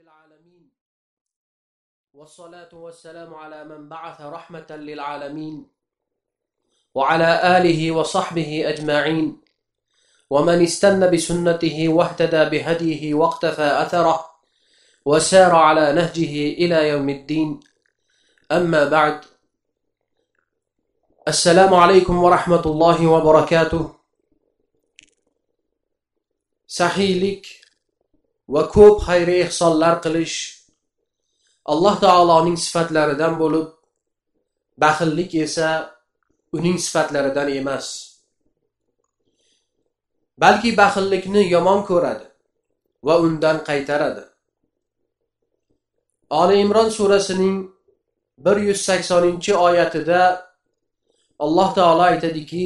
العالمين والصلاة والسلام على من بعث رحمة للعالمين. وعلى آله وصحبه أجمعين. ومن استنى بسنته واهتدى بهديه واقتفى أثره. وسار على نهجه إلى يوم الدين. أما بعد السلام عليكم ورحمة الله وبركاته. sahiylik va ko'p xayri ehsonlar qilish alloh taoloning sifatlaridan bo'lib baxillik esa uning sifatlaridan emas. Balki baxillikni yomon ko'radi va undan qaytaradi. Oli imron surasining bir yuz saksoninchi oyatida alloh taolo aytadiki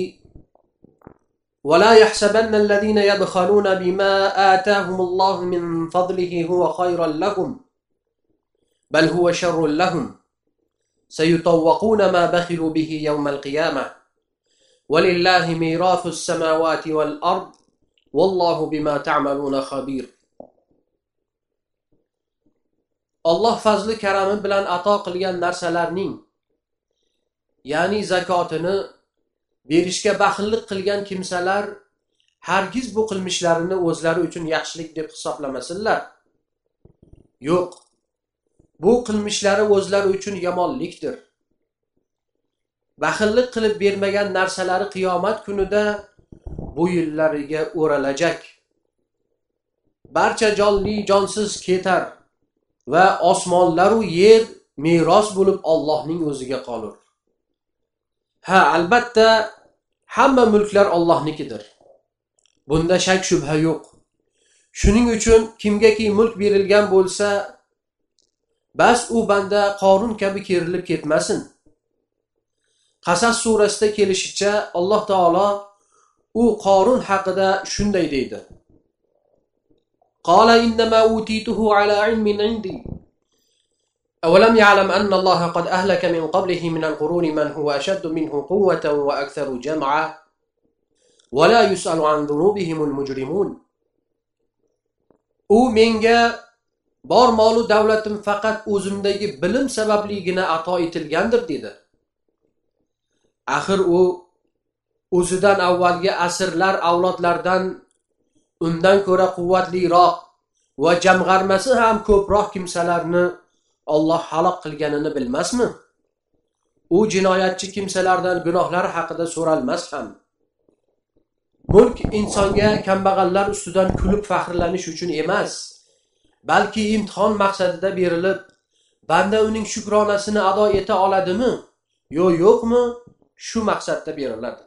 ولا يحسبن الذين يبخلون بما آتاهم الله من فضله هو خيرا لهم بل هو شر لهم. سيطوقون ما بخلوا به يوم القيامة. ولله ميراث السماوات والأرض والله بما تعملون خبير. alloh fazli karami bilan ato qilgan narsalarning ya'ni zakotini berishga baxillik qilgan kimsalar hargiz bu qilmishlarini o'zlari uchun yaxshilik deb hisoblamasinlar. Yo'q bu qilmishlari o'zlari uchun yomonlikdir. Baxillik qilib bermagan narsalari qiyomat kunida bo'yinlariga o'ralajak. Barcha jonli jonsiz ketar va osmonlaru yer meros bo'lib ollohning o'ziga qolur. ha albatta hamma mulklar ollohnikidir bunda shak shubha yo'q shuning uchun kimgaki mulk berilgan bo'lsa bas u banda qorun kabi kerilib ketmasin qasas surasida kelishicha alloh taolo u qorun haqida shunday deydi قال إنما أوتيته على علم عندي أولم يعلم أن الله قد أهلك من قبله من القرون من هو أشد منه قوة وأكثر جمعا ولا يسأل عن ذنوبهم المجرمون u menga bor molu davlatim faqat o'zimdagi bilim sababligina ato etilgandir dedi axir u o'zidan avvalgi asrlar avlodlardan undan ko'ra quvvatliroq va jamg'armasi ham ko'proq kimsalarni olloh halok qilganini bilmasmi? U jinoyatchi kimsalardan gunohlari haqida so'ralmas ham. Mulk insonga kambag'allar ustidan kulib faxrlanish uchun emas balki imtihon maqsadida berilib banda uning shukronasini ado eta oladimi? Yo yo'qmi? Shu maqsadda beriladi.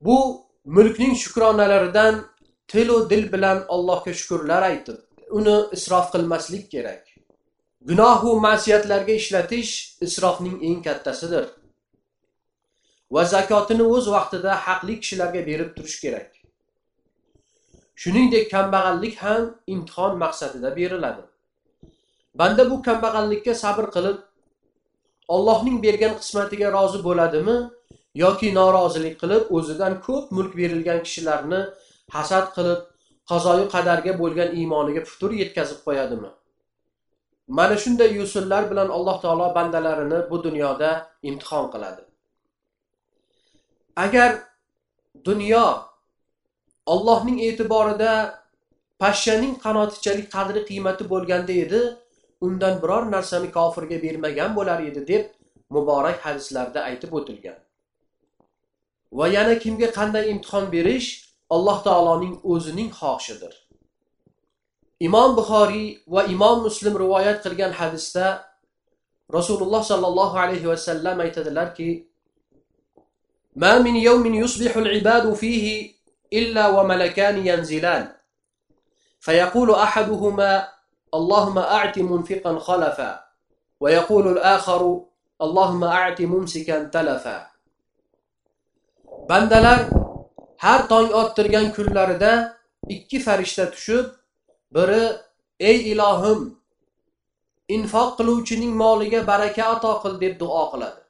Bu mulkning shukronalaridan tilu dil bilan allohga shukurlar aytib uni isrof qilmaslik kerak. Gunohu ma'siyatlarga ishlatish isrofning eng kattasidir. Va zakotini o'z vaqtida haqli kishilarga berib turish kerak. Shuningdek kambag'allik ham imtihon maqsadida beriladi. Banda bu kambag'allikka sabr qilib ollohning bergan qismatiga rozi bo'ladimi yoki norozilik qilib o'zidan ko'p mulk berilgan kishilarni hasad qilib qazoyi qadarga bo'lgan iymoniga putur yetkazib qo'yadimi? Mana shunday yo'sinlar bilan alloh taolo bandalarini bu dunyoda imtihon qiladi. Agar dunyo ollohning e'tiborida pashshaning qanotichalik qadri qiymati bo'lganda edi undan biror narsani kofirga bermagan bo'lar edi deb muborak hadislarda aytib o'tilgan. Va yana kimga qanday imtihon berish alloh taoloning o'zining xohishidir. imom buxoriy va imom muslim rivoyat qilgan hadisda rasululloh sollallohu alayhi vasallam aytadilarki ما من يوم يصبح العباد فيه إلا وملكان ينزلان فيقول أحدهما اللهم أعت منفقا خلفا ويقول الآخر اللهم أعت ممسكا تلفا bandalar har tong ottirgan kunlarida ikki farishta tushib biri ey ilohim infoq qiluvchining moliga baraka ato qil deb duo qiladi.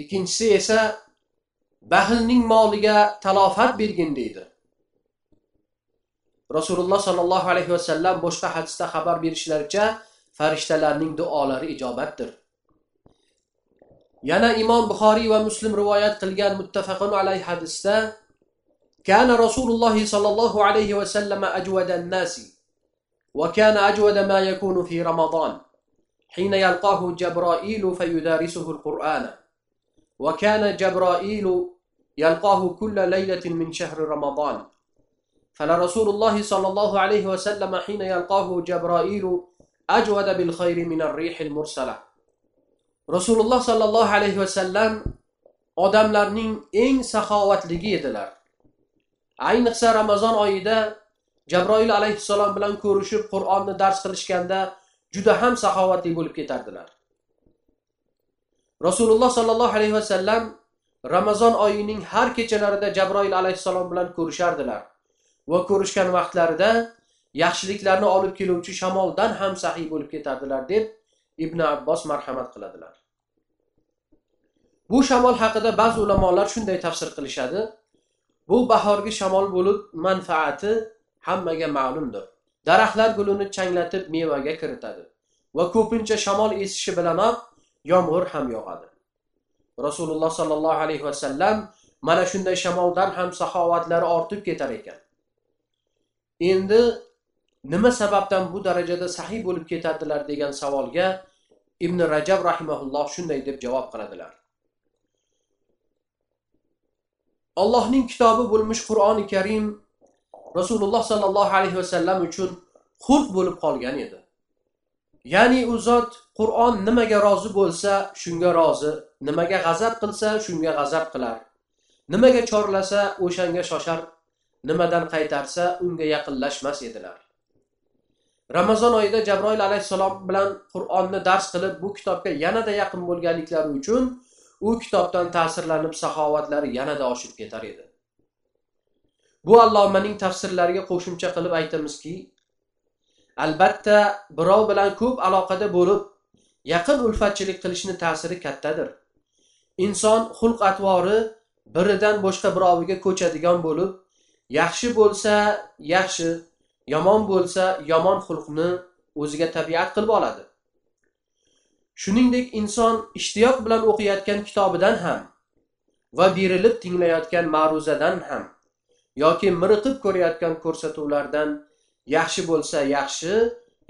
Ikkinchisi esa baxilning moliga talofat bergin deydi. Rasululloh sollallohu alayhi vasallam boshqa hadisda xabar berishlaricha farishtalarning duolari ijobatdir. Yana imom buxoriy va muslim rivoyat qilgan muttafaqun alayhi hadisda كان رسول الله صلى الله عليه وسلم أجود الناس وكان أجود ما يكون في رمضان حين يلقاه جبرائيل فيدارسه القرآن وكان جبرائيل يلقاه كل ليلة من شهر رمضان. فلرسول الله صلى الله عليه وسلم حين يلقاه جبرائيل أجود بالخير من الريح المرسلة. رسول الله صلى الله عليه وسلم odamlarning eng saxovatligi edilar ayniqsa ramazon oyida jabroil alayhissalom bilan ko'rishib qur'onni dars qilishganda juda ham saxovatli bo'lib ketardilar. Rasululloh sollallohu alayhi vasallam ramazon oyining har kechalarida jabroil alayhissalom bilan ko'rishardilar va ko'rishgan vaqtlarida yaxshiliklarni olib keluvchi shamoldan ham sahiy bo'lib ketardilar deb ibn abbos marhamat qiladilar. Bu shamol haqida ba'zi ulamolar shunday tafsir qilishadi. Bu bahorgi shamol bo'lib manfaati hammaga ma'lumdir. Daraxtlar gulini changlatib mevaga kiritadi va ko'pincha shamol esishi bilanoq yomg'ir ham yog'adi. Rasululloh sollallohu alayhi vasallam mana shunday shamoldan ham saxovatlari ortib ketar ekan. Endi nima sababdan bu darajada sahiy bo'lib ketadilar degan savolga ibn rajab rahimaulloh shunday deb javob qiladilar. Allohning kitobi bo'lmish qur'oni karim rasululloh sollallohu alayhi vasallam uchun xulq bo'lib qolgan edi. Ya'ni u zot qur'on nimaga rozi bo'lsa shunga rozi nimaga g'azab qilsa shunga g'azab qilar. Nimaga chorlasa o'shanga shoshar nimadan qaytarsa unga yaqinlashmas edilar. Ramazon oyida jabroil alayhissalom bilan qur'onni dars qilib bu kitobga yanada yaqin bo'lganliklari uchun u kitobdan ta'sirlanib saxovatlari yanada oshib ketar edi. Bu allomaning tafsirlariga qo'shimcha qilib aytamizki albatta birov bilan ko'p aloqada bo'lib yaqin ulfatchilik qilishni ta'siri kattadir. Inson xulq atvori biridan boshqa biroviga ko'chadigan bo'lib yaxshi bo'lsa yaxshi yomon bo'lsa yomon xulqni o'ziga tabiat qilib oladi. Shuningdek inson ishtiyoq bilan o'qiyotgan kitobidan ham va berilib tinglayotgan ma'ruzadan ham yoki miriqib ko'rayotgan ko'rsatuvlardan yaxshi bo'lsa yaxshi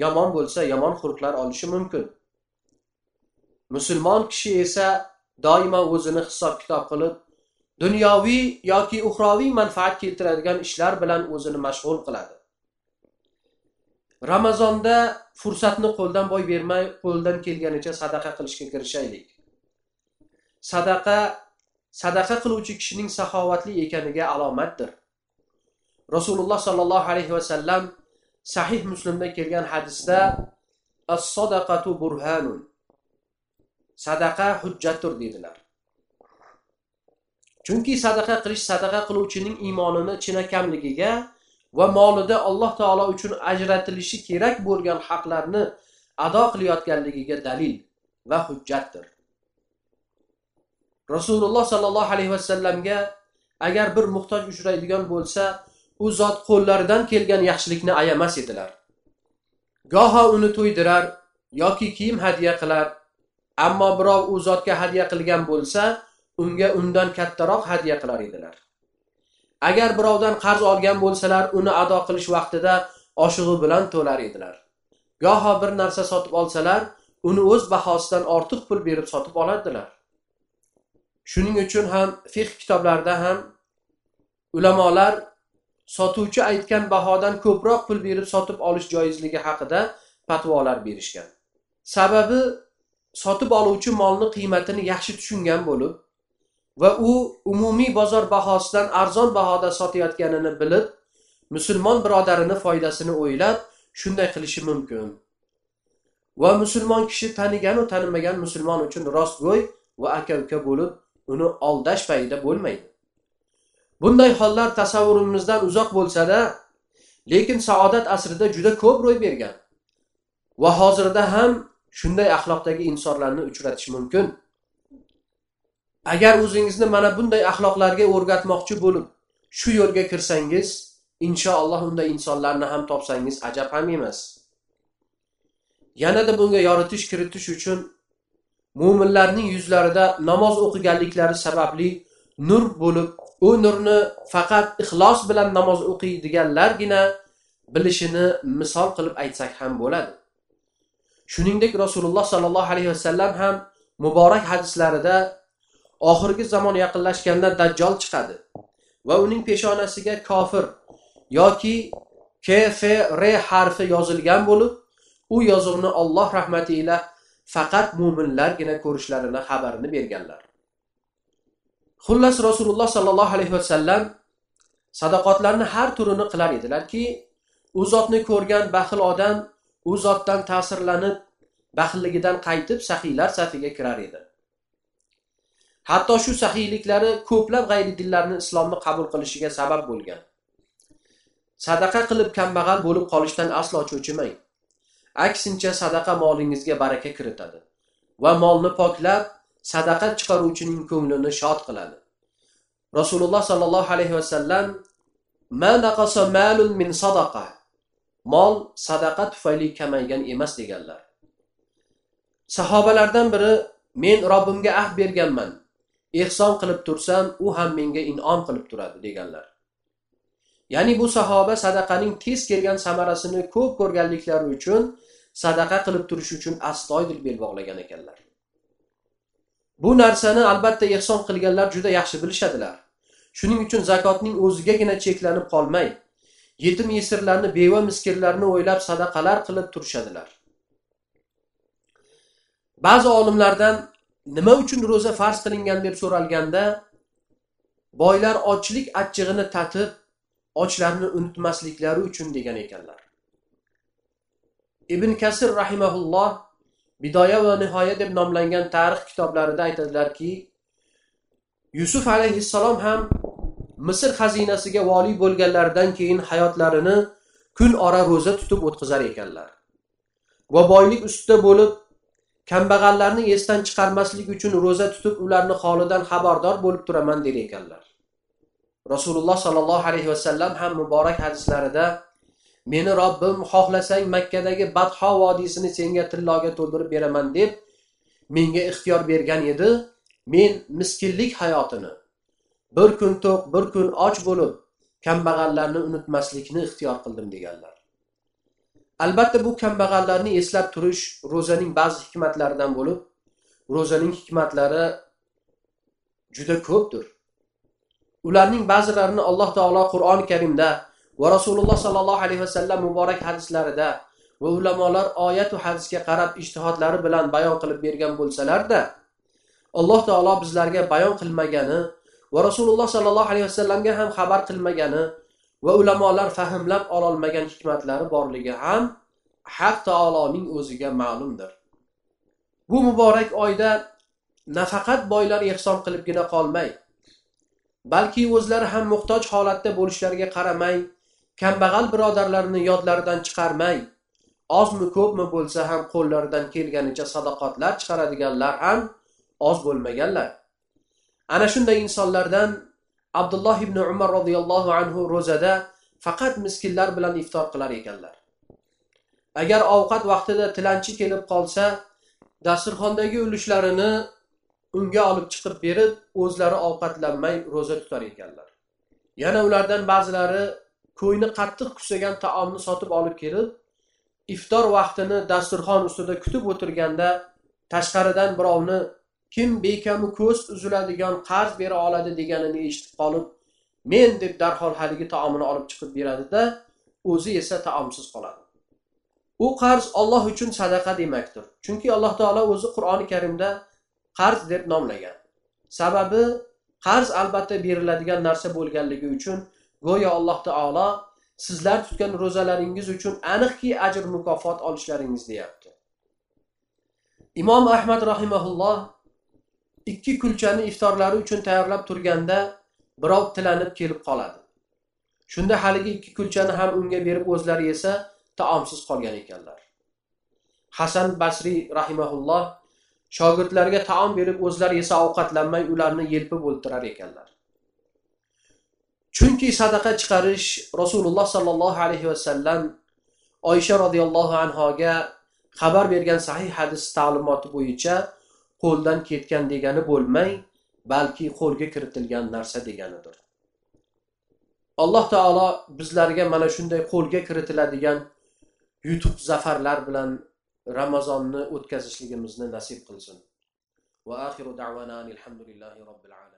yomon bo'lsa yomon xulqlar olishi mumkin. Musulmon kishi esa doimo o'zini hisob kitob qilib dunyoviy yoki uxroviy manfaat keltiradigan ishlar bilan o'zini mashg'ul qiladi. Ramazonda fursatni qo'ldan boy bermay qo'ldan kelganicha sadaqa qilishga kirishaylik. Sadaqa sadaqa qiluvchi kishining saxovatli ekaniga alomatdir. Rasululloh sollallohu alayhi vasallam sahih muslimda kelgan hadisda as sadaqatu burhanun. Sadaqa hujjatdir dedilar. Chunki sadaqa qilish sadaqa qiluvchining iymonini chinakamligiga va molida alloh taolo uchun ajratilishi kerak bo'lgan haqlarni ado qilayotganligiga dalil va hujjatdir. Rasululloh sollallohu alayhi vasallamga agar bir muhtoj uchraydigan bo'lsa u zot qo'llaridan kelgan yaxshilikni ayamas edilar. Goho uni to'ydirar yoki kiyim hadya qilar ammo birov u zotga hadya qilgan bo'lsa unga undan kattaroq hadya qilar edilar. Agar birovdan qarz olgan bo'lsalar uni ado qilish vaqtida oshig'i bilan to'lar edilar. Goho bir narsa sotib olsalar uni o'z bahosidan ortiq pul berib sotib oladilar shuning uchun ham fiq kitoblarida ham ulamolar sotuvchi aytgan bahodan ko'proq pul berib sotib olish joizligi haqida fatvolar berishgan. Sababi sotib oluvchi molni qiymatini yaxshi tushungan bo'lib va u umumiy bozor bahosidan arzon bahoda sotayotganini bilib musulmon birodarini foydasini o'ylab shunday qilishi mumkin. Va musulmon kishi taniganu tanimagan musulmon uchun rostgo'y va aka uka bo'lib uni aldash payida bo'lmaydi. Bunday hollar tasavvurimizdan uzoq bo'lsada lekin saodat asrida juda ko'p ro'y bergan va hozirda ham shunday axloqdagi insonlarni uchratish mumkin. Agar o'zingizni mana bunday axloqlarga o'rgatmoqchi bo'lib shu yo'lga kirsangiz inshaalloh unday insonlarni ham topsangiz ajab ham emas. Yanada bunga yoritish kiritish uchun mo'minlarning yuzlarida namoz o'qiganliklari sababli nur bo'lib u nurni faqat ixlos bilan namoz o'qiydiganlargina bilishini misol qilib aytsak ham bo'ladi. Shuningdek rasululloh sollallohu alayhi vasallam ham muborak hadislarida oxirgi zamon yaqinlashganda dajjol chiqadi va uning peshonasiga kofir yoki kfr harfi yozilgan bo'lib u yozuvni Alloh rahmati ila faqat mu'minlargina ko'rishlarini xabarini berganlar. Xullas Rasululloh sollallohu alayhi vasallam sadaqotlarni har turini qilar edilarki, u zotni ko'rgan baxil odam u zotdan ta'sirlanib, baxilligidan qaytib saxiylar safiga kirar edi. Hatto shu saxiyliklari ko'plab g'ayri dinlarni islomni qabul qilishiga sabab bo'lgan. Sadaqa qilib kambag'al bo'lib qolishdan aslo cho'chimang. aksincha sadaqa molingizga baraka kiritadi va molni poklab sadaqa chiqaruvchining ko'nglini shod qiladi rasululloh sollallohu alayhi vasallam ma naqasa malun min sadaqa mol sadaqa tufayli kamaygan emas deganlar sahobalardan biri men robbimga ahd berganman ehson qilib tursam u ham menga in'om qilib turadi deganlar. Ya'ni bu sahoba sadaqaning tez kelgan samarasini ko'p ko'rganliklari uchun sadaqa qilib turish uchun astoydil bel bog'lagan ekanlar. Bu narsani albatta ehson qilganlar juda yaxshi bilishadilar. Shuning uchun zakotning o'zigagina cheklanib qolmay yetim yesirlarni beva miskinlarni o'ylab sadaqalar qilib turishadilar. Ba'zi olimlardan nima uchun ro'za farz qilingan deb so'ralganda boylar ochlik achchig'ini tatib ochlarni unutmasliklari uchun degan ekanlar. Ibn kasir rahimahulloh bidoya va nihoya deb nomlangan tarix kitoblarida aytadilarki yusuf alayhissalom ham misr xazinasiga voliy bo'lganlaridan keyin hayotlarini kun ora ro'za tutib o'tkazar ekanlar. Va boylik ustida bo'lib kambag'allarni esdan chiqarmaslik uchun ro'za tutib ularni holidan xabardor bo'lib turaman der ekanlar. Rasululloh sollallohu alayhi vasallam ham muborak hadislarida meni robbim xohlasang makkadagi badho vodiysini senga tilloga to'ldirib beraman deb menga ixtiyor bergan edi. Men miskinlik hayotini bir kun to'q bir kun och bo'lib kambag'allarni unutmaslikni ixtiyor qildim deganlar. Albatta bu kambag'allarni eslab turish ro'zaning ba'zi hikmatlaridan bo'lib ro'zaning hikmatlari juda ko'pdir. Ularning ba'zilarini alloh taolo qur'oni karimda va rasululloh sollallohu alayhi vasallam muborak hadislarida va ulamolar oyatu hadisga qarab ijtihodlari bilan bayon qilib bergan bo'lsalarda alloh taolo bizlarga bayon qilmagani va rasululloh sollallohu alayhi vasallamga ham xabar qilmagani va ulamolar fahmlab ololmagan hikmatlari borligi ham haq taoloning o'ziga ma'lumdir. Bu muborak oyda nafaqat boylar ehson qilibgina qolmay balki o'zlari ham muhtoj holatda bo'lishlariga qaramay kambag'al birodarlarini yodlaridan chiqarmay ozmi ko'pmi bo'lsa ham qo'llaridan kelganicha sadoqatlar chiqaradiganlar ham oz bo'lmaganlar. Ana shunday insonlardan abdulloh ibn umar roziyallohu anhu ro'zada faqat miskinlar bilan iftor qilar ekanlar. Agar ovqat vaqtida tilanchi kelib qolsa dasturxondagi ulushlarini unga olib chiqib berib o'zlari ovqatlanmay ro'za tutar ekanlar. Yana ulardan ba'zilari ko'yni qattiq kusagan taomni sotib olib kelib iftor vaqtini dasturxon ustida kutib o'tirganda tashqaridan birovni kim bekamu ko'z uziladigan qarz bera oladi deganini eshitib qolib men deb darhol haligi taomini olib chiqib beradida o'zi esa taomsiz qoladi. U qarz olloh uchun sadaqa demakdir. Chunki alloh taolo o'zi qur'oni karimda qarz deb nomlagan. Sababi qarz albatta beriladigan narsa bo'lganligi uchun go'yo alloh taolo sizlar tutgan ro'zalaringiz uchun aniqki ajr mukofot olishlaringiz deyapti. Imom ahmad rahimaulloh ikki kulchani iftorlari uchun tayyorlab turganda birov tilanib kelib qoladi. Shunda haligi ikki kulchani ham unga berib o'zlari yesa taomsiz qolgan ekanlar. Hasan basriy rahimaulloh shogirdlarga taom berib o'zlari esa ovqatlanmay ularni yelpib o'ltirar ekanlar. Chunki sadaqa chiqarish rasululloh sollallohu alayhi vasallam oysha roziyallohu anhoga xabar bergan sahih hadis ta'limoti bo'yicha qo'ldan ketgan degani bo'lmay balki qo'lga kiritilgan narsa deganidir. Alloh taolo bizlarga mana shunday qo'lga kiritiladigan yutuq zafarlar bilan ramazonni o'tkazishligimizni nasib qilsin. Va axiru da'vana alhamdulillahi robbil alamin.